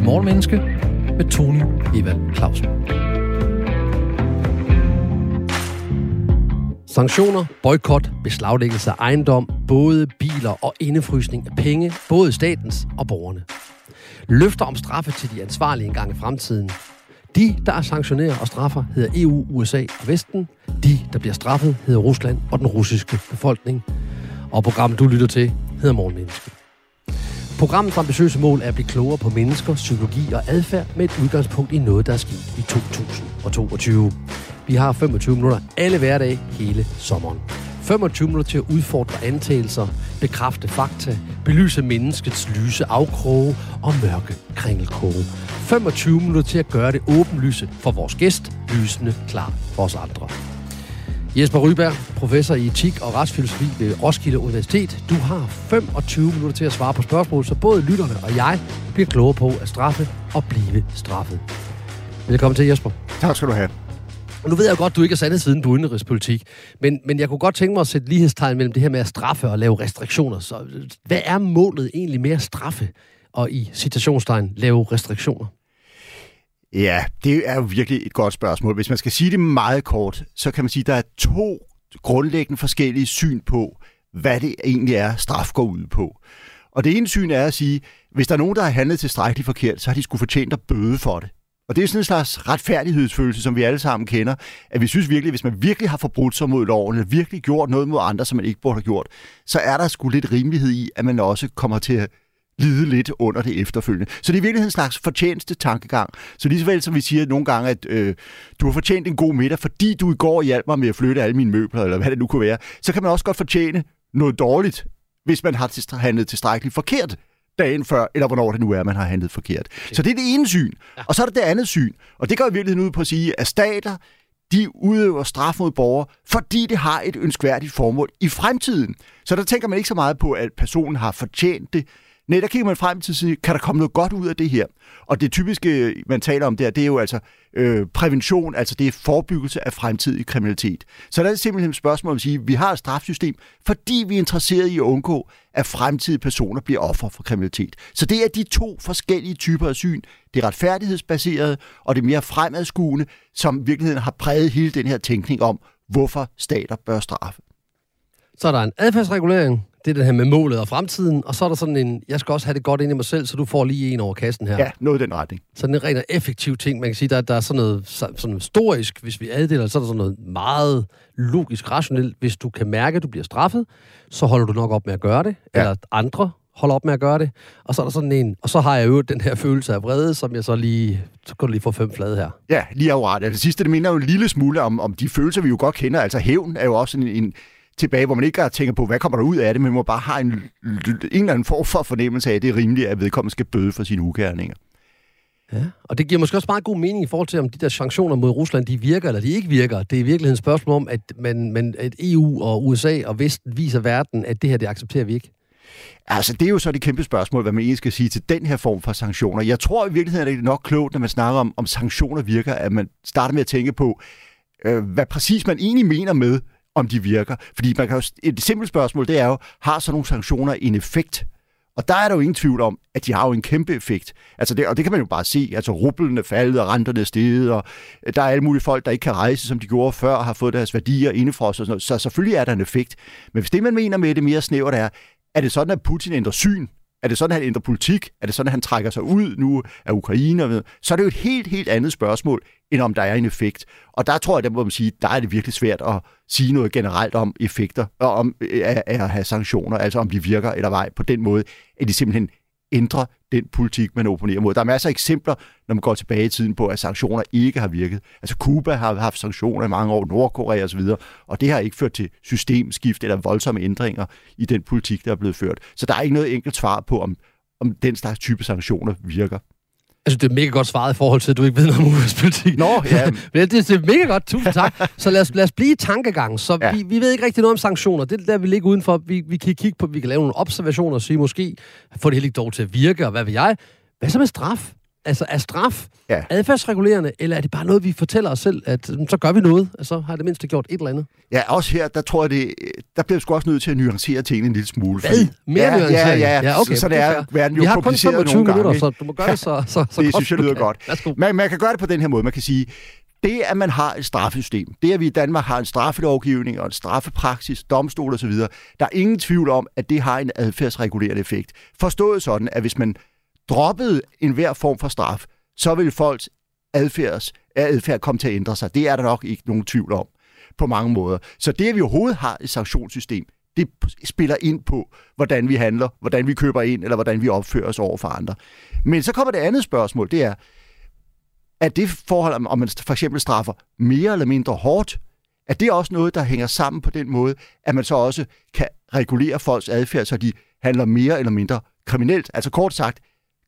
til Morgenmenneske med Tony Evald Clausen. Sanktioner, boykot, beslaglæggelse af ejendom, både biler og indefrysning af penge, både statens og borgerne. Løfter om straffe til de ansvarlige engang i fremtiden. De, der sanktionerer og straffer, hedder EU, USA og Vesten. De, der bliver straffet, hedder Rusland og den russiske befolkning. Og programmet, du lytter til, hedder Morgenmenneske. Programmets ambitiøse mål er at blive klogere på mennesker, psykologi og adfærd med et udgangspunkt i noget, der er sket i 2022. Vi har 25 minutter alle hverdage hele sommeren. 25 minutter til at udfordre antagelser, bekræfte fakta, belyse menneskets lyse afkroge og mørke kringelkroge. 25 minutter til at gøre det åbenlyse for vores gæst, lysende klar for os andre. Jesper Ryberg, professor i etik og retsfilosofi ved Roskilde Universitet. Du har 25 minutter til at svare på spørgsmål, så både lytterne og jeg bliver klogere på at straffe og blive straffet. Velkommen til, Jesper. Tak skal du have. Nu ved jeg godt, du ikke er sandhedsviden på udenrigspolitik, men, men jeg kunne godt tænke mig at sætte lighedstegn mellem det her med at straffe og lave restriktioner. Så hvad er målet egentlig med at straffe og i citationstegn lave restriktioner? Ja, det er jo virkelig et godt spørgsmål. Hvis man skal sige det meget kort, så kan man sige, at der er to grundlæggende forskellige syn på, hvad det egentlig er, straf går ud på. Og det ene syn er at sige, hvis der er nogen, der har handlet tilstrækkeligt forkert, så har de skulle fortjent at bøde for det. Og det er sådan en slags retfærdighedsfølelse, som vi alle sammen kender, at vi synes virkelig, at hvis man virkelig har forbrudt sig mod loven, eller virkelig gjort noget mod andre, som man ikke burde have gjort, så er der sgu lidt rimelighed i, at man også kommer til at lide lidt under det efterfølgende. Så det er virkelig en slags fortjeneste tankegang. Så lige så vel som vi siger nogle gange, at øh, du har fortjent en god middag, fordi du i går hjalp mig med at flytte alle mine møbler, eller hvad det nu kunne være, så kan man også godt fortjene noget dårligt, hvis man har handlet tilstrækkeligt forkert dagen før, eller hvornår det nu er, man har handlet forkert. Så det er det ene syn. Og så er der det andet syn. Og det går i virkeligheden ud på at sige, at stater, de udøver straf mod borgere, fordi det har et ønskværdigt formål i fremtiden. Så der tænker man ikke så meget på, at personen har fortjent det, Nej, der kigger man frem til, sige, kan der komme noget godt ud af det her? Og det typiske, man taler om der, det er jo altså øh, prævention, altså det er forebyggelse af fremtidig kriminalitet. Så der er det simpelthen et spørgsmål om at sige, at vi har et strafsystem, fordi vi er interesseret i at undgå, at fremtidige personer bliver ofre for kriminalitet. Så det er de to forskellige typer af syn. Det retfærdighedsbaserede og det mere fremadskuende, som i virkeligheden har præget hele den her tænkning om, hvorfor stater bør straffe. Så er der en adfærdsregulering, det er det her med målet og fremtiden, og så er der sådan en, jeg skal også have det godt ind i mig selv, så du får lige en over kassen her. Ja, noget i den retning. Sådan en rent effektiv ting, man kan sige, der, der er sådan noget sådan historisk, hvis vi addeler, så er der sådan noget meget logisk, rationelt. Hvis du kan mærke, at du bliver straffet, så holder du nok op med at gøre det, ja. eller andre holder op med at gøre det. Og så er der sådan en, og så har jeg jo den her følelse af vrede, som jeg så lige, så du lige få fem flade her. Ja, lige akkurat. Altså, det sidste, det minder jo en lille smule om, om de følelser, vi jo godt kender. Altså hævn er jo også en, en tilbage, hvor man ikke har tænkt på, hvad kommer der ud af det, men man bare har en, en eller anden form for fornemmelse af, at det er rimeligt, at vedkommende skal bøde for sine ugærninger. Ja, og det giver måske også meget god mening i forhold til, om de der sanktioner mod Rusland, de virker eller de ikke virker. Det er i virkeligheden et spørgsmål om, at, man, man, at EU og USA og Vesten viser verden, at det her, det accepterer vi ikke. Altså, det er jo så det kæmpe spørgsmål, hvad man egentlig skal sige til den her form for sanktioner. Jeg tror i virkeligheden, at det er nok klogt, når man snakker om, om sanktioner virker, at man starter med at tænke på, øh, hvad præcis man egentlig mener med, om de virker. Fordi man kan jo, et simpelt spørgsmål, det er jo, har så nogle sanktioner en effekt? Og der er der jo ingen tvivl om, at de har jo en kæmpe effekt. Altså det, og det kan man jo bare se. Altså rublen er faldet, og renterne er steget, og øh, der er alle mulige folk, der ikke kan rejse, som de gjorde før, og har fået deres værdier indefrosset og sådan noget. Så selvfølgelig er der en effekt. Men hvis det, man mener med det mere snævert er, er det sådan, at Putin ændrer syn? Er det sådan, at han ændrer politik? Er det sådan, at han trækker sig ud nu af Ukraine? Så er det jo et helt, helt andet spørgsmål, end om der er en effekt. Og der tror jeg, der må man sige, der er det virkelig svært at sige noget generelt om effekter, og om øh, at, at have sanktioner, altså om de virker eller vej på den måde, at de simpelthen ændrer den politik, man opponerer mod. Der er masser af eksempler, når man går tilbage i tiden på, at sanktioner ikke har virket. Altså Cuba har haft sanktioner i mange år, Nordkorea osv., og det har ikke ført til systemskift eller voldsomme ændringer i den politik, der er blevet ført. Så der er ikke noget enkelt svar på, om, om den slags type sanktioner virker. Altså, det er mega godt svaret i forhold til, at du ikke ved noget om udenrigspolitik. Nå, ja. Men det, det er mega godt, tusind tak. Så lad os, lad os blive i tankegang. Så ja. vi, vi ved ikke rigtig noget om sanktioner. Det der, vi ligger udenfor. Vi, vi kan kigge på, vi kan lave nogle observationer og sige, måske få det helt ikke dog til at virke, og hvad vil jeg. Hvad så med straf? Altså, er straf ja. adfærdsregulerende, eller er det bare noget, vi fortæller os selv, at så gør vi noget, og så har det mindste gjort et eller andet? Ja, også her, der tror jeg, det, der bliver sgu også nødt til at nuancere tingene en lille smule. Hvad? Mere ja, nuancering? Ja, ja, ja. Okay, så, så det er verden jo Vi har kun 25 minutter, gange, så du må gøre det så, så, så Det godt, synes jeg lyder godt. Værsgo. Man, man kan gøre det på den her måde. Man kan sige, det, at man har et straffesystem, det, at vi i Danmark har en straffelovgivning og en straffepraksis, domstol osv., der er ingen tvivl om, at det har en adfærdsregulerende effekt. Forstået sådan, at hvis man droppede enhver form for straf, så vil folks adfærds, adfærd komme til at ændre sig. Det er der nok ikke nogen tvivl om på mange måder. Så det, at vi overhovedet har et sanktionssystem, det spiller ind på, hvordan vi handler, hvordan vi køber ind, eller hvordan vi opfører os over for andre. Men så kommer det andet spørgsmål, det er, at det forhold, om man for eksempel straffer mere eller mindre hårdt, at det også noget, der hænger sammen på den måde, at man så også kan regulere folks adfærd, så de handler mere eller mindre kriminelt. Altså kort sagt,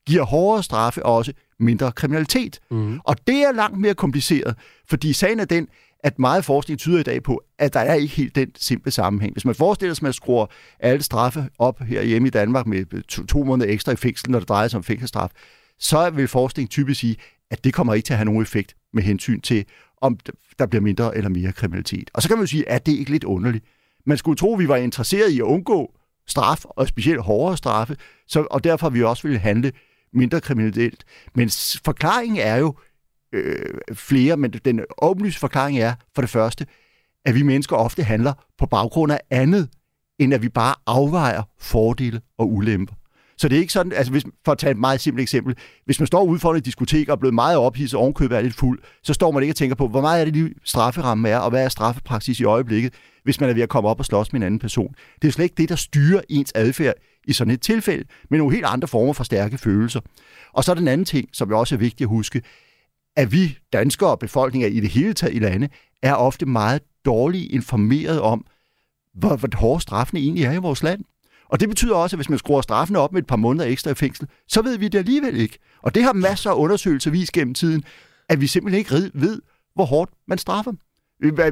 giver hårdere straffe også mindre kriminalitet. Mm. Og det er langt mere kompliceret, fordi sagen er den, at meget forskning tyder i dag på, at der er ikke helt den simple sammenhæng. Hvis man forestiller sig, at man skruer alle straffe op her hjemme i Danmark med to, to måneder ekstra i fængsel, når det drejer sig om fængselsstraf, så vil forskning typisk sige, at det kommer ikke til at have nogen effekt med hensyn til, om der bliver mindre eller mere kriminalitet. Og så kan man jo sige, at det ikke lidt underligt. Man skulle tro, at vi var interesseret i at undgå straf, og specielt hårdere straffe, så, og derfor vi også ville handle mindre kriminelt. Men forklaringen er jo øh, flere, men den åbenlyse forklaring er for det første, at vi mennesker ofte handler på baggrund af andet, end at vi bare afvejer fordele og ulemper. Så det er ikke sådan, altså hvis, for at tage et meget simpelt eksempel, hvis man står ude for et diskotek og er blevet meget ophidset og ovenkøbet er lidt fuld, så står man ikke og tænker på, hvor meget er det lige strafferamme er, og hvad er straffepraksis i øjeblikket, hvis man er ved at komme op og slås med en anden person. Det er slet ikke det, der styrer ens adfærd i sådan et tilfælde, men nogle helt andre former for stærke følelser. Og så er den anden ting, som jo også er vigtigt at huske, at vi danskere og befolkninger i det hele taget i lande, er ofte meget dårligt informeret om, hvor, hvor hårde straffene egentlig er i vores land. Og det betyder også, at hvis man skruer straffene op med et par måneder ekstra i fængsel, så ved vi det alligevel ikke. Og det har masser af undersøgelser vist gennem tiden, at vi simpelthen ikke ved, hvor hårdt man straffer.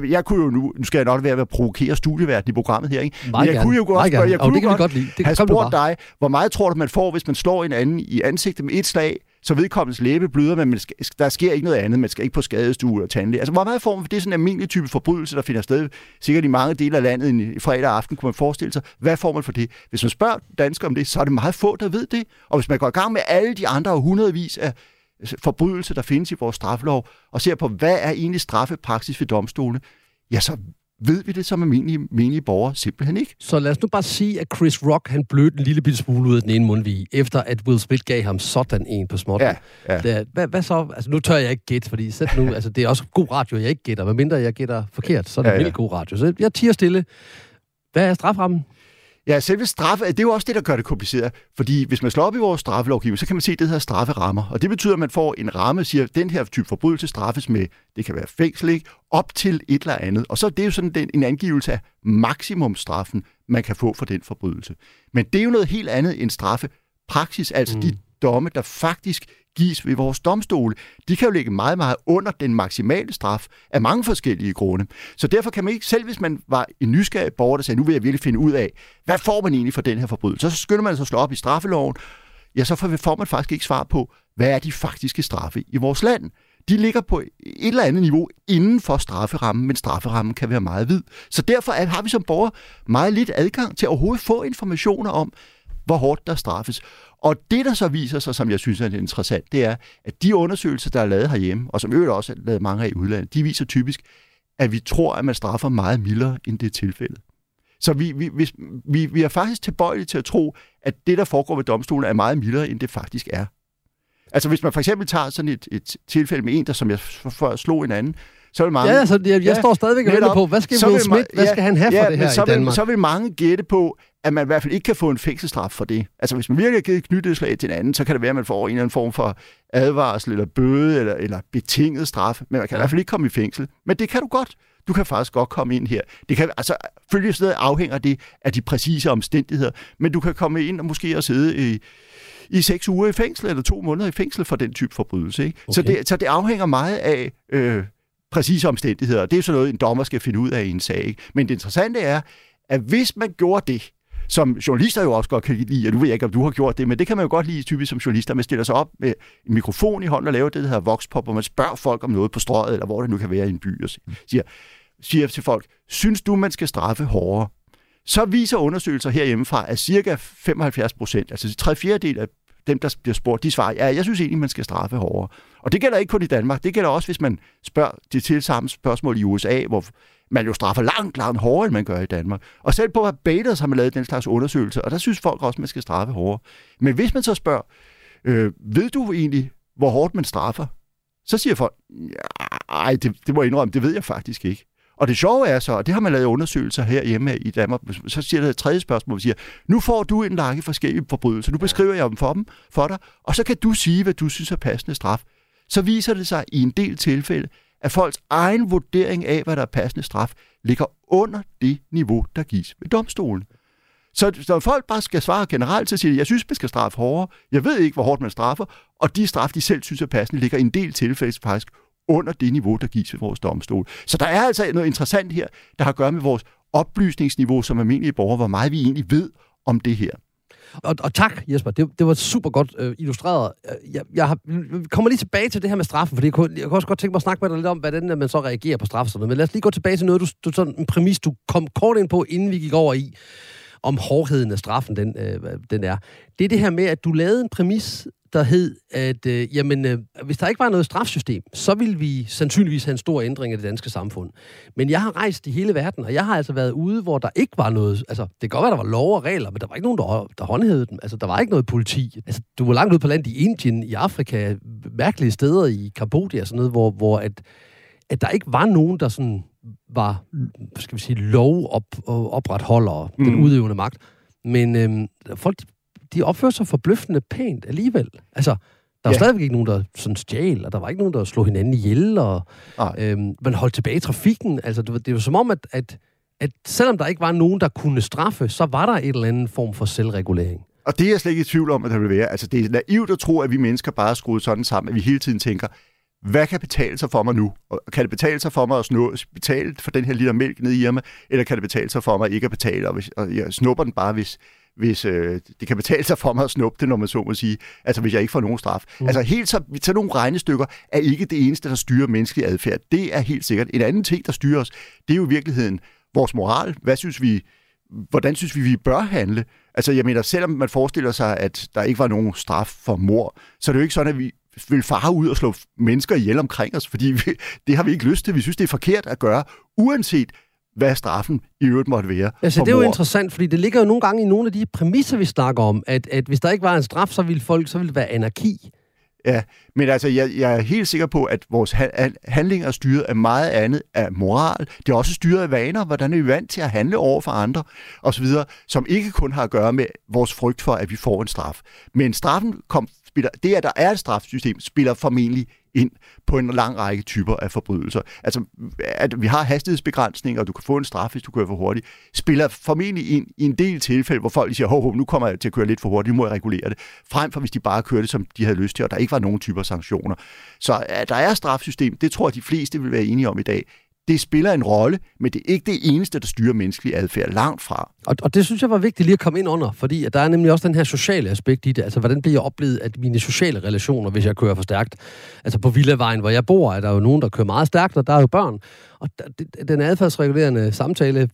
Jeg kunne jo nu, nu skal jeg nok være ved at provokere studieverden i programmet her, ikke? Men jeg gerne. kunne jo godt, jeg kunne det kan godt, godt lide. Det have spurgt dig, hvor meget tror du, man får, hvis man slår en anden i ansigtet med et slag, så vedkommendes læbe bløder, men der sker ikke noget andet. Man skal ikke på skadestue og tandlæge. Altså, hvor meget får man for det er sådan en almindelig type forbrydelse, der finder sted sikkert i mange dele af landet en fredag aften, kunne man forestille sig. Hvad får man for det? Hvis man spørger danskere om det, så er det meget få, der ved det. Og hvis man går i gang med alle de andre hundredvis af forbrydelser, der findes i vores straffelov, og ser på, hvad er egentlig straffepraksis ved domstolene, ja, så ved vi det som almindelige, menige borgere simpelthen ikke. Så lad os nu bare sige, at Chris Rock, han blødte en lille bitte smule ud af den ene mundvige, efter at Will Smith gav ham sådan en på småt. Ja, ja. Det, hvad, hvad så? Altså, nu tør jeg ikke gætte, fordi sæt nu, altså, det er også god radio, jeg ikke gætter. Medmindre jeg gætter forkert, så er det ja, ja. vildt god radio. Så jeg tiger stille. Hvad er straframmen? Ja, selve straffe, det er jo også det, der gør det kompliceret. Fordi hvis man slår op i vores straffelovgivning, så kan man se, at det hedder strafferammer. Og det betyder, at man får en ramme, siger, at den her type forbrydelse straffes med, det kan være fængsel, ikke? op til et eller andet. Og så det er jo sådan den, en angivelse af maksimumstraffen, man kan få for den forbrydelse. Men det er jo noget helt andet end straffepraksis, altså mm. de domme, der faktisk gives ved vores domstole, de kan jo ligge meget, meget under den maksimale straf af mange forskellige grunde. Så derfor kan man ikke, selv hvis man var en nysgerrig borger, der sagde, nu vil jeg virkelig finde ud af, hvad får man egentlig for den her forbrydelse, så skynder man sig at slå op i straffeloven, ja, så får man faktisk ikke svar på, hvad er de faktiske straffe i vores land. De ligger på et eller andet niveau inden for strafferammen, men strafferammen kan være meget vid. Så derfor har vi som borger meget lidt adgang til at overhovedet få informationer om, hvor hårdt der straffes. Og det, der så viser sig, som jeg synes er interessant, det er, at de undersøgelser, der er lavet herhjemme, og som øvrigt også er lavet mange af i udlandet, de viser typisk, at vi tror, at man straffer meget mildere, end det er tilfældet. Så vi, vi, hvis, vi, vi er faktisk tilbøjelige til at tro, at det, der foregår ved domstolen, er meget mildere, end det faktisk er. Altså hvis man for eksempel tager sådan et, et tilfælde med en, der som jeg før slog en anden, så vil mange... Ja, altså, jeg, jeg ja, står stadigvæk og venter på, hvad skal Will Smith, hvad skal han have ja, for det her så i Danmark? Vil, så vil mange gætte på, at man i hvert fald ikke kan få en fængselsstraf for det. Altså hvis man virkelig har givet knytteslag til en anden, så kan det være, at man får en eller anden form for advarsel eller bøde eller, eller betinget straf, men man kan ja. i hvert fald ikke komme i fængsel. Men det kan du godt. Du kan faktisk godt komme ind her. Det kan, altså, følge stedet afhænger det af de præcise omstændigheder, men du kan komme ind og måske og sidde i, i seks uger i fængsel, eller to måneder i fængsel for den type forbrydelse. Ikke? Okay. Så, det, så det afhænger meget af øh, præcise omstændigheder. Det er sådan noget, en dommer skal finde ud af i en sag. Ikke? Men det interessante er, at hvis man gjorde det, som journalister jo også godt kan lide, og nu ved jeg ikke, om du har gjort det, men det kan man jo godt lide typisk som journalister, man stiller sig op med en mikrofon i hånden og laver det, der hedder voxpop, hvor man spørger folk om noget på strøget, eller hvor det nu kan være i en by, og siger, siger til folk, synes du, man skal straffe hårdere? Så viser undersøgelser herhjemmefra, at cirka 75 procent, altså tre fjerdedel af dem, der bliver spurgt, de svarer, ja, jeg synes egentlig, man skal straffe hårdere. Og det gælder ikke kun i Danmark, det gælder også, hvis man spørger de tilsamme spørgsmål i USA, hvor man jo straffer langt, langt hårdere, end man gør i Danmark. Og selv på Barbados har man lavet den slags undersøgelser, og der synes folk også, man skal straffe hårdere. Men hvis man så spørger, øh, ved du egentlig, hvor hårdt man straffer? Så siger folk, nej, det, det må jeg indrømme, det ved jeg faktisk ikke. Og det sjove er så, og det har man lavet undersøgelser her hjemme i Danmark, så siger der et tredje spørgsmål, hvor siger, nu får du en række forskellige forbrydelser, nu beskriver jeg dem for, dem for dig, og så kan du sige, hvad du synes er passende straf. Så viser det sig i en del tilfælde, at folks egen vurdering af, hvad der er passende straf, ligger under det niveau, der gives ved domstolen. Så, så folk bare skal svare generelt, så siger de, jeg synes, man skal straffe hårdere. Jeg ved ikke, hvor hårdt man straffer. Og de straf, de selv synes er passende, ligger i en del tilfælde faktisk under det niveau, der gives ved vores domstol. Så der er altså noget interessant her, der har at gøre med vores oplysningsniveau som almindelige borgere, hvor meget vi egentlig ved om det her. Og, og tak, Jesper. Det, det var super godt øh, illustreret. Øh, jeg, jeg har, kommer lige tilbage til det her med straffen, for jeg kunne, jeg kunne også godt tænke mig at snakke med dig lidt om, hvordan man så reagerer på straf. Sådan Men lad os lige gå tilbage til noget, du, du sådan en præmis, du kom kort ind på, inden vi gik over i, om hårdheden af straffen, den, øh, den er. Det er det her med, at du lavede en præmis der hed, at øh, jamen, øh, hvis der ikke var noget strafsystem, så ville vi sandsynligvis have en stor ændring af det danske samfund. Men jeg har rejst i hele verden, og jeg har altså været ude, hvor der ikke var noget... Altså, det kan godt være, der var lov og regler, men der var ikke nogen, der, der håndhævede dem. Altså, der var ikke noget politi. Altså, du var langt ude på land i Indien, i Afrika, mærkelige steder i Kambodja og sådan noget, hvor, hvor at, at der ikke var nogen, der sådan var, skal vi sige, lov op, opretholder mm. den udøvende magt. Men øhm, folk de opfører sig forbløffende pænt alligevel. Altså, der var ja. stadigvæk ikke nogen, der sådan stjal, og der var ikke nogen, der slog hinanden ihjel, og øhm, man holdt tilbage i trafikken. Altså, det var, det var som om, at, at, at selvom der ikke var nogen, der kunne straffe, så var der et eller andet form for selvregulering. Og det er jeg slet ikke i tvivl om, at der vil være. Altså, det er naivt at tro, at vi mennesker bare er skruet sådan sammen, at vi hele tiden tænker, hvad kan betale sig for mig nu? Og kan det betale sig for mig at snå, betale for den her liter mælk ned i Irma, eller kan det betale sig for mig ikke at betale, og, hvis, og jeg snupper den bare, hvis, hvis øh, det kan betale sig for mig at snuppe det, når man så må sige. Altså hvis jeg ikke får nogen straf. Mm. Altså helt så, så nogle regnestykker er ikke det eneste, der styrer menneskelig adfærd. Det er helt sikkert. En anden ting, der styrer os, det er jo i virkeligheden vores moral. Hvad synes vi, hvordan synes vi, vi bør handle? Altså jeg mener, selvom man forestiller sig, at der ikke var nogen straf for mor, så er det jo ikke sådan, at vi vil fare ud og slå mennesker ihjel omkring os, fordi vi, det har vi ikke lyst til. Vi synes, det er forkert at gøre, uanset hvad straffen i øvrigt måtte være. Altså, det er jo mor. interessant, fordi det ligger jo nogle gange i nogle af de præmisser, vi snakker om, at, at hvis der ikke var en straf, så ville folk, så ville det være anarki. Ja, men altså, jeg, jeg er helt sikker på, at vores handlinger er styret af meget andet af moral. Det er også styret af vaner, hvordan er vi vant til at handle over for andre, osv., som ikke kun har at gøre med vores frygt for, at vi får en straf. Men straffen kom, spiller, det, at der er et strafsystem, spiller formentlig ind på en lang række typer af forbrydelser. Altså, at vi har hastighedsbegrænsninger, og du kan få en straf, hvis du kører for hurtigt, spiller formentlig ind i en del tilfælde, hvor folk siger, hov, hov, nu kommer jeg til at køre lidt for hurtigt, nu må jeg regulere det, frem for hvis de bare kørte, som de havde lyst til, og der ikke var nogen typer sanktioner. Så at der er strafsystem, det tror jeg, de fleste vil være enige om i dag det spiller en rolle, men det er ikke det eneste, der styrer menneskelig adfærd langt fra. Og, og det synes jeg var vigtigt lige at komme ind under, fordi at der er nemlig også den her sociale aspekt i det. Altså, hvordan bliver jeg oplevet at mine sociale relationer, hvis jeg kører for stærkt? Altså, på Villavejen, hvor jeg bor, er der jo nogen, der kører meget stærkt, og der er jo børn. Og den adfærdsregulerende samtale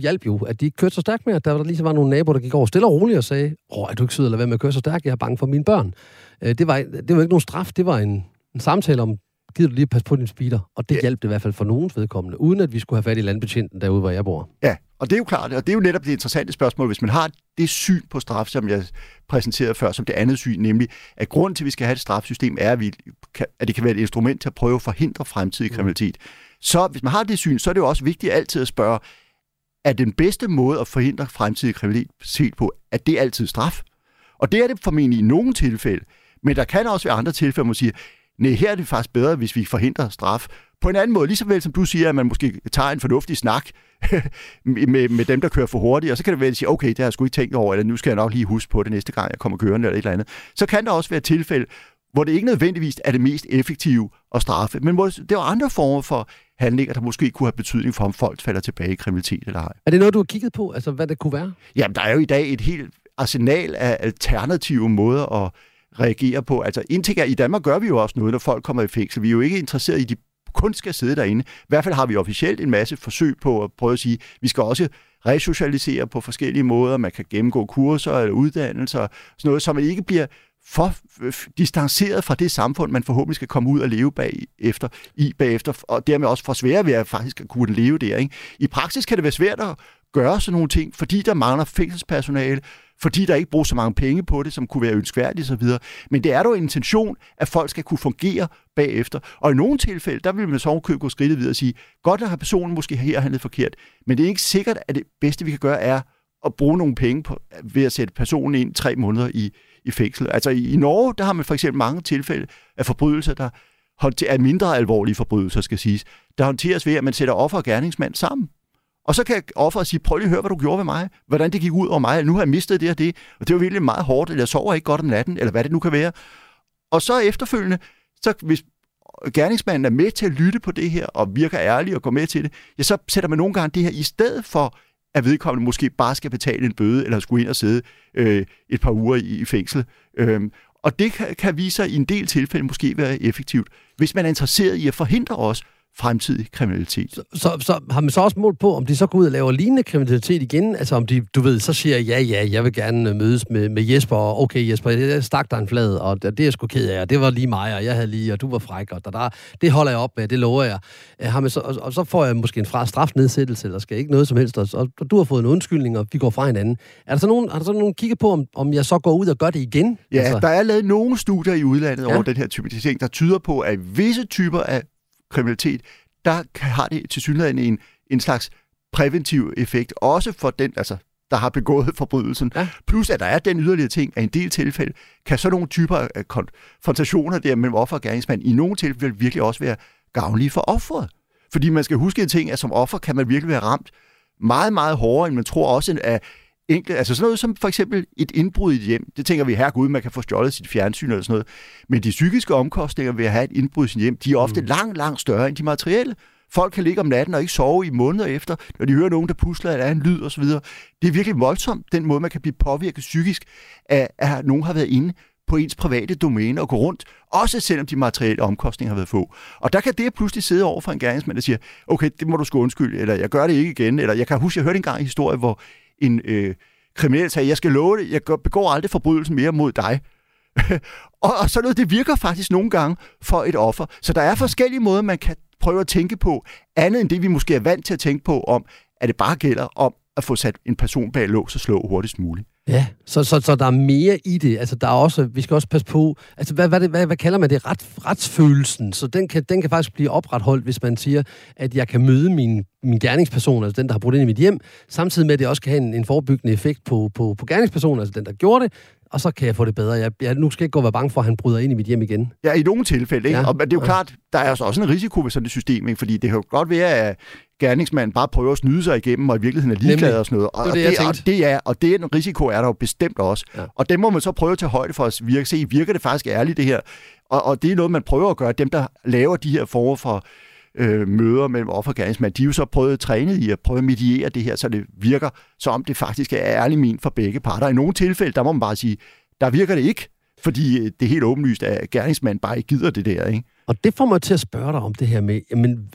hjalp jo, at de ikke kørte så stærkt mere. Der var der lige så var nogle naboer, der gik over stille og roligt og sagde, åh, er du ikke sød at lade være med at køre så stærkt? Jeg er bange for mine børn. Øh, det var, det var ikke nogen straf, det var en, en samtale om, gider du lige passe på din speeder? Og det ja. hjalp det i hvert fald for nogens vedkommende, uden at vi skulle have fat i landbetjenten derude, hvor jeg bor. Ja, og det er jo klart, og det er jo netop det interessante spørgsmål, hvis man har det syn på straf, som jeg præsenterede før, som det andet syn, nemlig at grunden til, at vi skal have et strafsystem, er, at, vi, at det kan være et instrument til at prøve at forhindre fremtidig mm. kriminalitet. Så hvis man har det syn, så er det jo også vigtigt altid at spørge, er den bedste måde at forhindre fremtidig kriminalitet på, at det er altid straf? Og det er det formentlig i nogle tilfælde, men der kan også være andre tilfælde, hvor man siger, nej, her er det faktisk bedre, hvis vi forhindrer straf. På en anden måde, lige så vel som du siger, at man måske tager en fornuftig snak med, med dem, der kører for hurtigt, og så kan det at sige, okay, det har jeg sgu ikke tænkt over, eller nu skal jeg nok lige huske på det næste gang, jeg kommer kørende, eller et eller andet. Så kan der også være tilfælde, hvor det ikke nødvendigvis er det mest effektive at straffe, men hvor det er andre former for handlinger, der måske kunne have betydning for, om folk falder tilbage i kriminalitet eller ej. Er det noget, du har kigget på, altså hvad det kunne være? Jamen, der er jo i dag et helt arsenal af alternative måder at reagere på. Altså, indtil i Danmark gør vi jo også noget, når folk kommer i fængsel. Vi er jo ikke interesseret i, at de kun skal sidde derinde. I hvert fald har vi officielt en masse forsøg på at prøve at sige, at vi skal også resocialisere på forskellige måder. Man kan gennemgå kurser eller uddannelser, sådan noget, så man ikke bliver for distanceret fra det samfund, man forhåbentlig skal komme ud og leve bag efter, i bagefter, og dermed også for svære ved at faktisk kunne leve der. Ikke? I praksis kan det være svært at gøre sådan nogle ting, fordi der mangler fængselspersonale, fordi der ikke bruges så mange penge på det, som kunne være ønskværdigt osv. Men det er dog en intention, at folk skal kunne fungere bagefter. Og i nogle tilfælde, der vil man så købe gå skridtet videre og sige, godt at have personen måske her handlet forkert, men det er ikke sikkert, at det bedste, vi kan gøre, er at bruge nogle penge på, ved at sætte personen ind tre måneder i, i fængsel. Altså i, i Norge, der har man for eksempel mange tilfælde af forbrydelser, der er mindre alvorlige forbrydelser, skal siges, der håndteres ved, at man sætter offer og gerningsmand sammen. Og så kan offeret sige, prøv lige at høre, hvad du gjorde ved mig. Hvordan det gik ud over mig. Nu har jeg mistet det og det. Og det var virkelig meget hårdt. Eller jeg sover ikke godt om natten. Eller hvad det nu kan være. Og så efterfølgende, så hvis gerningsmanden er med til at lytte på det her, og virker ærlig og går med til det, ja, så sætter man nogle gange det her i stedet for, at vedkommende måske bare skal betale en bøde, eller skulle ind og sidde øh, et par uger i, i fængsel. Øhm, og det kan, kan vise sig i en del tilfælde måske være effektivt, hvis man er interesseret i at forhindre os fremtidig kriminalitet. Så, så, så har man så også målt på, om de så går ud og laver lignende kriminalitet igen? Altså om de, du ved, så siger ja, ja, jeg vil gerne øh, mødes med, med Jesper, og okay Jesper, jeg stak dig en flad, og det, det er jeg sgu ked af, og det var lige mig, og jeg havde lige, og du var fræk, og der, der, det holder jeg op med, det lover jeg. Øh, har man så, og, og, så får jeg måske en fra strafnedsættelse, eller skal ikke noget som helst, og, og du har fået en undskyldning, og vi går fra hinanden. Er der så nogen, har der så nogen kigget på, om, om jeg så går ud og gør det igen? Ja, altså... der er lavet nogle studier i udlandet ja. over den her type ting, der tyder på, at visse typer af kriminalitet, der har det til synligheden en, en slags præventiv effekt, også for den, altså, der har begået forbrydelsen. Ja. Plus, at der er den yderligere ting, at i en del tilfælde kan så nogle typer af konfrontationer der mellem offer og gerningsmand i nogle tilfælde virkelig også være gavnlige for offeret. Fordi man skal huske en ting, at som offer kan man virkelig være ramt meget, meget hårdere, end man tror også, at enkelt, altså sådan noget som for eksempel et indbrud i et hjem. Det tænker vi, her Gud, man kan få stjålet sit fjernsyn eller sådan noget. Men de psykiske omkostninger ved at have et indbrud i sit hjem, de er ofte mm. langt, langt større end de materielle. Folk kan ligge om natten og ikke sove i måneder efter, når de hører nogen, der pusler, der er en lyd osv. Det er virkelig voldsomt, den måde, man kan blive påvirket psykisk af, at nogen har været inde på ens private domæne og gå rundt, også selvom de materielle omkostninger har været få. Og der kan det pludselig sidde over for en gerningsmand, der siger, okay, det må du sgu undskylde, eller jeg gør det ikke igen, eller jeg kan huske, jeg hørte engang en historie, hvor en øh, kriminel sag. jeg skal love det, jeg begår aldrig forbrydelsen mere mod dig. og, og sådan noget, det virker faktisk nogle gange for et offer. Så der er forskellige måder, man kan prøve at tænke på, andet end det, vi måske er vant til at tænke på, om at det bare gælder om at få sat en person bag lås og slå hurtigst muligt. Ja, så, så, så der er mere i det. Altså, der er også, vi skal også passe på, altså, hvad, hvad, hvad, hvad kalder man det? Ret, retsfølelsen. Så den kan, den kan faktisk blive opretholdt, hvis man siger, at jeg kan møde min, min gerningsperson, altså den, der har brudt ind i mit hjem, samtidig med, at det også kan have en, en forebyggende effekt på, på, på gerningspersonen, altså den, der gjorde det, og så kan jeg få det bedre. Jeg, jeg nu skal ikke gå og være bange for, at han bryder ind i mit hjem igen. Ja, i nogle tilfælde. Ikke? Ja. Og, men det er jo ja. klart, der er også en risiko ved sådan et system, ikke? fordi det kan jo godt være, at gerningsmanden bare prøver at snyde sig igennem, og i virkeligheden er ligeglad og sådan noget. Og, det, det, og, det er, og det er en risiko er der jo bestemt også. Ja. Og den må man så prøve at tage højde for at virke, se, virker det faktisk ærligt det her? Og, og det er noget, man prøver at gøre. Dem, der laver de her former for øh, møder mellem offer og gerningsmand, de er jo så prøvet trænet i at prøve at mediere det her, så det virker, som om det faktisk er ærligt min for begge parter. I nogle tilfælde, der må man bare sige, der virker det ikke, fordi det er helt åbenlyst, at gerningsmanden bare ikke gider det der, ikke? Og det får mig til at spørge dig om det her med, jamen,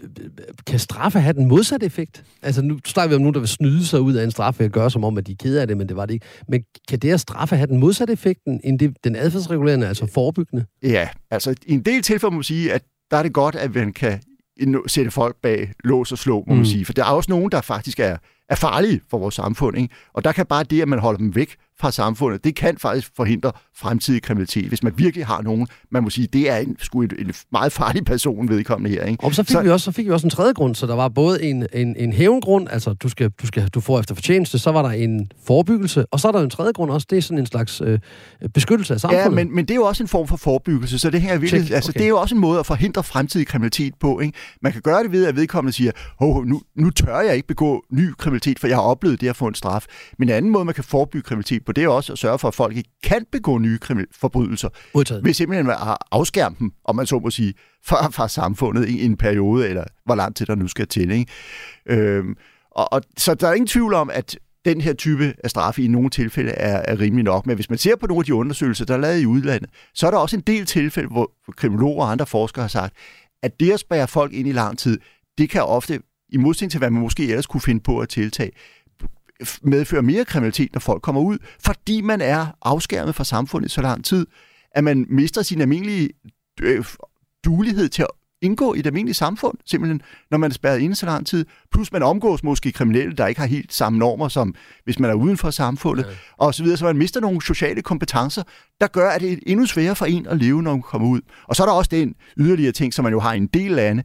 kan straffe have den modsatte effekt? Altså, nu snakker vi om nogen, der vil snyde sig ud af en straf ved at gøre som om, at de er ked af det, men det var det ikke. Men kan det at straffe have den modsatte effekt, end det, den adfærdsregulerende, altså forebyggende? Ja, altså i en del tilfælde må man sige, at der er det godt, at man kan sætte folk bag lås og slå, må mm. man sige. For der er også nogen, der faktisk er, er farlige for vores samfund. Ikke? Og der kan bare det, at man holder dem væk fra samfundet, det kan faktisk forhindre fremtidig kriminalitet. Hvis man virkelig har nogen, man må sige, det er en, sgu en, en meget farlig person vedkommende her. Ikke? Og så fik, så, vi også, så fik vi også en tredje grund, så der var både en, en, en hævngrund, altså du, skal, du, skal, du får efter fortjeneste, så var der en forebyggelse, og så er der en tredje grund også, det er sådan en slags øh, beskyttelse af samfundet. Ja, men, men det er jo også en form for forebyggelse, så det her virkelig, Check. altså, okay. det er jo også en måde at forhindre fremtidig kriminalitet på. Ikke? Man kan gøre det ved, at vedkommende siger, oh, nu, nu tør jeg ikke begå ny kriminalitet kriminalitet, for jeg har oplevet det at få en straf. Men en anden måde, man kan forebygge kriminalitet på, det er også at sørge for, at folk ikke kan begå nye forbrydelser. Udtaget. Ved simpelthen at afskærme dem, om man så må sige, fra, fra samfundet i en periode, eller hvor lang tid der nu skal til. Ikke? Øhm, og, og, så der er ingen tvivl om, at den her type af straffe i nogle tilfælde er, er rimelig nok. Men hvis man ser på nogle af de undersøgelser, der er lavet i udlandet, så er der også en del tilfælde, hvor kriminologer og andre forskere har sagt, at det at spære folk ind i lang tid, det kan ofte, i modsætning til hvad man måske ellers kunne finde på at tiltage, medføre mere kriminalitet, når folk kommer ud, fordi man er afskærmet fra samfundet så lang tid, at man mister sin almindelige øh, dulighed til at indgå i det almindelige samfund, simpelthen, når man er spærret inde så lang tid. Plus man omgås måske kriminelle, der ikke har helt samme normer, som hvis man er uden for samfundet, ja. og så videre. Så man mister nogle sociale kompetencer, der gør, at det er endnu sværere for en at leve, når man kommer ud. Og så er der også den yderligere ting, som man jo har i en del lande,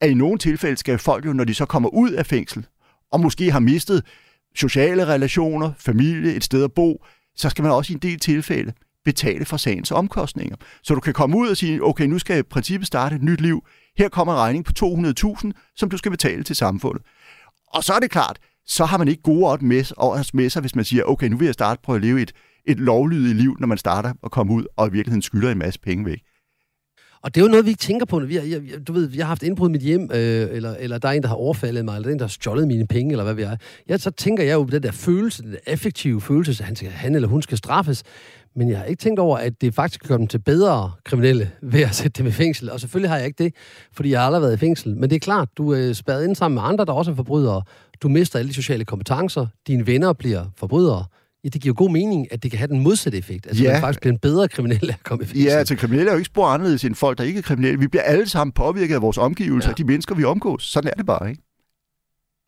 at i nogle tilfælde skal folk jo, når de så kommer ud af fængsel, og måske har mistet sociale relationer, familie, et sted at bo, så skal man også i en del tilfælde betale for sagens omkostninger. Så du kan komme ud og sige, okay, nu skal jeg i princippet starte et nyt liv. Her kommer en regning på 200.000, som du skal betale til samfundet. Og så er det klart, så har man ikke gode odds med, med sig, hvis man siger, okay, nu vil jeg starte på at leve et, et lovlydigt liv, når man starter at komme ud og i virkeligheden skylder en masse penge væk. Og det er jo noget, vi ikke tænker på. Når Vi har, jeg, du ved, jeg har haft indbrud i mit hjem, øh, eller, eller der er en, der har overfaldet mig, eller en, der har stjålet mine penge, eller hvad vi er. Ja, så tænker jeg jo på den der følelse, den der effektive følelse, at han, skal, han eller hun skal straffes. Men jeg har ikke tænkt over, at det faktisk gør dem til bedre kriminelle ved at sætte dem i fængsel. Og selvfølgelig har jeg ikke det, fordi jeg har aldrig været i fængsel. Men det er klart, du øh, er spadet ind sammen med andre, der også er forbrydere. Du mister alle de sociale kompetencer. Dine venner bliver forbrydere. Ja, det giver god mening, at det kan have den modsatte effekt. Altså, ja. man faktisk bliver en bedre kriminel at komme i fængsel. Ja, altså kriminelle er jo ikke spor anderledes end folk, der ikke er kriminelle. Vi bliver alle sammen påvirket af vores omgivelser, ja. de mennesker, vi omgås. Sådan er det bare, ikke?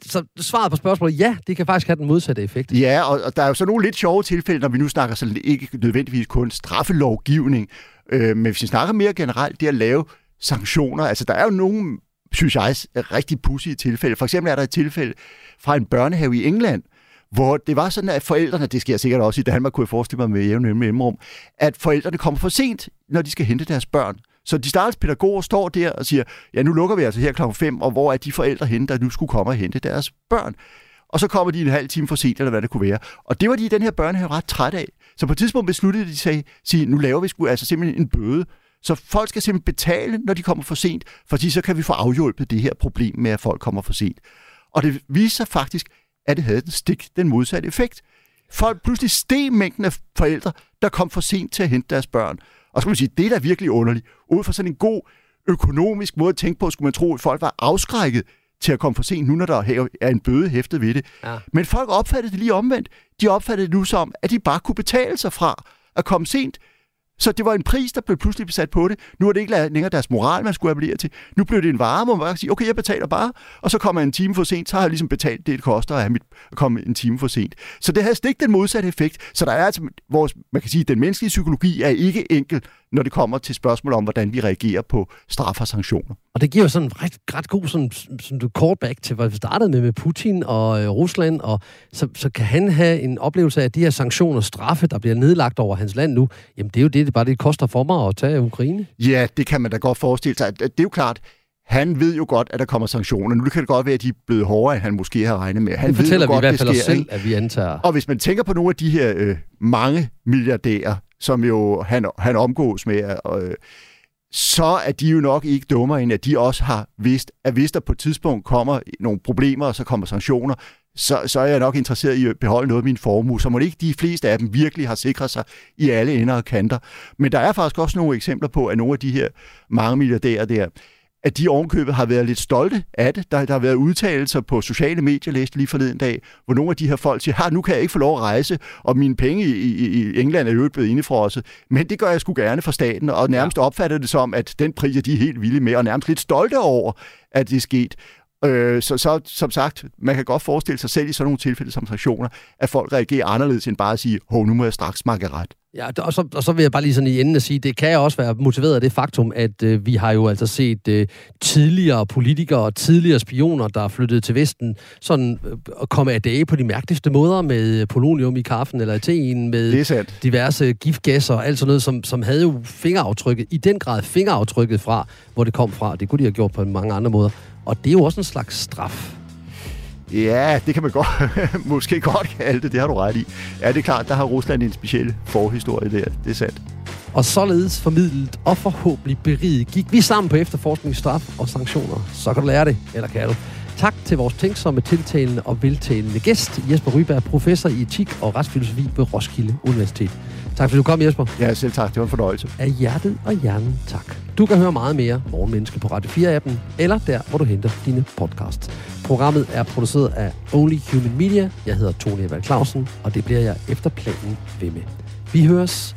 så svaret på spørgsmålet, ja, det kan faktisk have den modsatte effekt. Ja, og, og der er jo så nogle lidt sjove tilfælde, når vi nu snakker så ikke nødvendigvis kun straffelovgivning, øh, men hvis vi snakker mere generelt, det at lave sanktioner. Altså, der er jo nogle, synes jeg, rigtig pudsige tilfælde. For eksempel er der et tilfælde fra en børnehave i England, hvor det var sådan, at forældrene, det sker sikkert også i Danmark, kunne jeg forestille mig med jævne mellemrum, at forældrene kommer for sent, når de skal hente deres børn. Så de stakkels pædagoger står der og siger, ja, nu lukker vi altså her klokken 5, og hvor er de forældre henne, der nu skulle komme og hente deres børn? Og så kommer de en halv time for sent, eller hvad det kunne være. Og det var de i den her børnehave ret træt af. Så på et tidspunkt besluttede de sig, sige, nu laver vi sgu altså simpelthen en bøde. Så folk skal simpelthen betale, når de kommer for sent, fordi så kan vi få afhjulpet det her problem med, at folk kommer for sent. Og det viser sig faktisk, at det havde den stik den modsatte effekt. Folk pludselig steg mængden af forældre, der kom for sent til at hente deres børn. Og så kan man sige, det er da virkelig underligt. Ud fra sådan en god økonomisk måde at tænke på, skulle man tro, at folk var afskrækket til at komme for sent, nu når der er en bøde hæftet ved det. Ja. Men folk opfattede det lige omvendt. De opfattede det nu som, at de bare kunne betale sig fra at komme sent. Så det var en pris, der blev pludselig besat på det. Nu er det ikke længere deres moral, man skulle appellere til. Nu blev det en vare, hvor man bare sige, okay, jeg betaler bare, og så kommer jeg en time for sent, så har jeg ligesom betalt det, det koster at, have mit, at komme en time for sent. Så det havde stik den modsatte effekt. Så der er altså, vores, man kan sige, den menneskelige psykologi er ikke enkel, når det kommer til spørgsmål om, hvordan vi reagerer på straf og sanktioner. Og det giver jo sådan en ret, ret god sådan, sådan callback til, hvad vi startede med med Putin og øh, Rusland, og så, så kan han have en oplevelse af, at de her sanktioner og straffe, der bliver nedlagt over hans land nu, jamen det er jo det, det bare det koster for mig at tage Ukraine. Ja, det kan man da godt forestille sig. Det er jo klart, han ved jo godt, at der kommer sanktioner. Nu kan det godt være, at de er blevet hårdere, end han måske har regnet med. Han det fortæller ved jo vi godt, i hvert fald os selv, at vi antager. Og hvis man tænker på nogle af de her øh, mange milliardærer, som jo han, han omgås med, øh, så er de jo nok ikke dummere, end at de også har vidst, at hvis der på et tidspunkt kommer nogle problemer, og så kommer sanktioner, så, så er jeg nok interesseret i at beholde noget af min formue, så må ikke de fleste af dem virkelig har sikret sig i alle ender og kanter. Men der er faktisk også nogle eksempler på, at nogle af de her mange milliardærer der, at de ovenkøbet har været lidt stolte af det. Der, der har været udtalelser på sociale medier, læste lige forleden dag, hvor nogle af de her folk siger, nu kan jeg ikke få lov at rejse, og mine penge i, i, i England er jo blevet indefrosset. Men det gør jeg sgu gerne for staten, og nærmest ja. opfatter det som, at den pris er de helt vilde med, og nærmest lidt stolte over, at det er sket. Øh, så, så som sagt, man kan godt forestille sig selv i sådan nogle tilfælde som sanktioner, at folk reagerer anderledes end bare at sige, hov, nu må jeg straks makke ret. Ja, og så, og så vil jeg bare lige sådan i enden at sige, det kan også være motiveret af det faktum, at øh, vi har jo altså set øh, tidligere politikere og tidligere spioner, der er flyttet til Vesten, sådan øh, at komme af dage på de mærkeligste måder med polonium i kaffen eller i teen, med diverse giftgasser og alt sådan noget, som, som havde jo fingeraftrykket, i den grad fingeraftrykket fra, hvor det kom fra. Det kunne de have gjort på mange andre måder. Og det er jo også en slags straf. Ja, det kan man godt, måske godt kalde det, det har du ret i. Ja, det er klart, der har Rusland en speciel forhistorie der, det er sandt. Og således formidlet og forhåbentlig beriget gik vi sammen på efterforskning, straf og sanktioner. Så kan du lære det, eller kan du. Tak til vores tænksomme, tiltalende og veltalende gæst, Jesper Ryberg, professor i etik og retsfilosofi ved Roskilde Universitet. Tak fordi du kom, Jesper. Ja, selv tak. Det var en fornøjelse. Af hjertet og hjernen tak. Du kan høre meget mere Morgenmenneske på Radio 4-appen, eller der, hvor du henter dine podcasts. Programmet er produceret af Only Human Media. Jeg hedder Tony Evald Clausen, og det bliver jeg efter planen ved med. Vi høres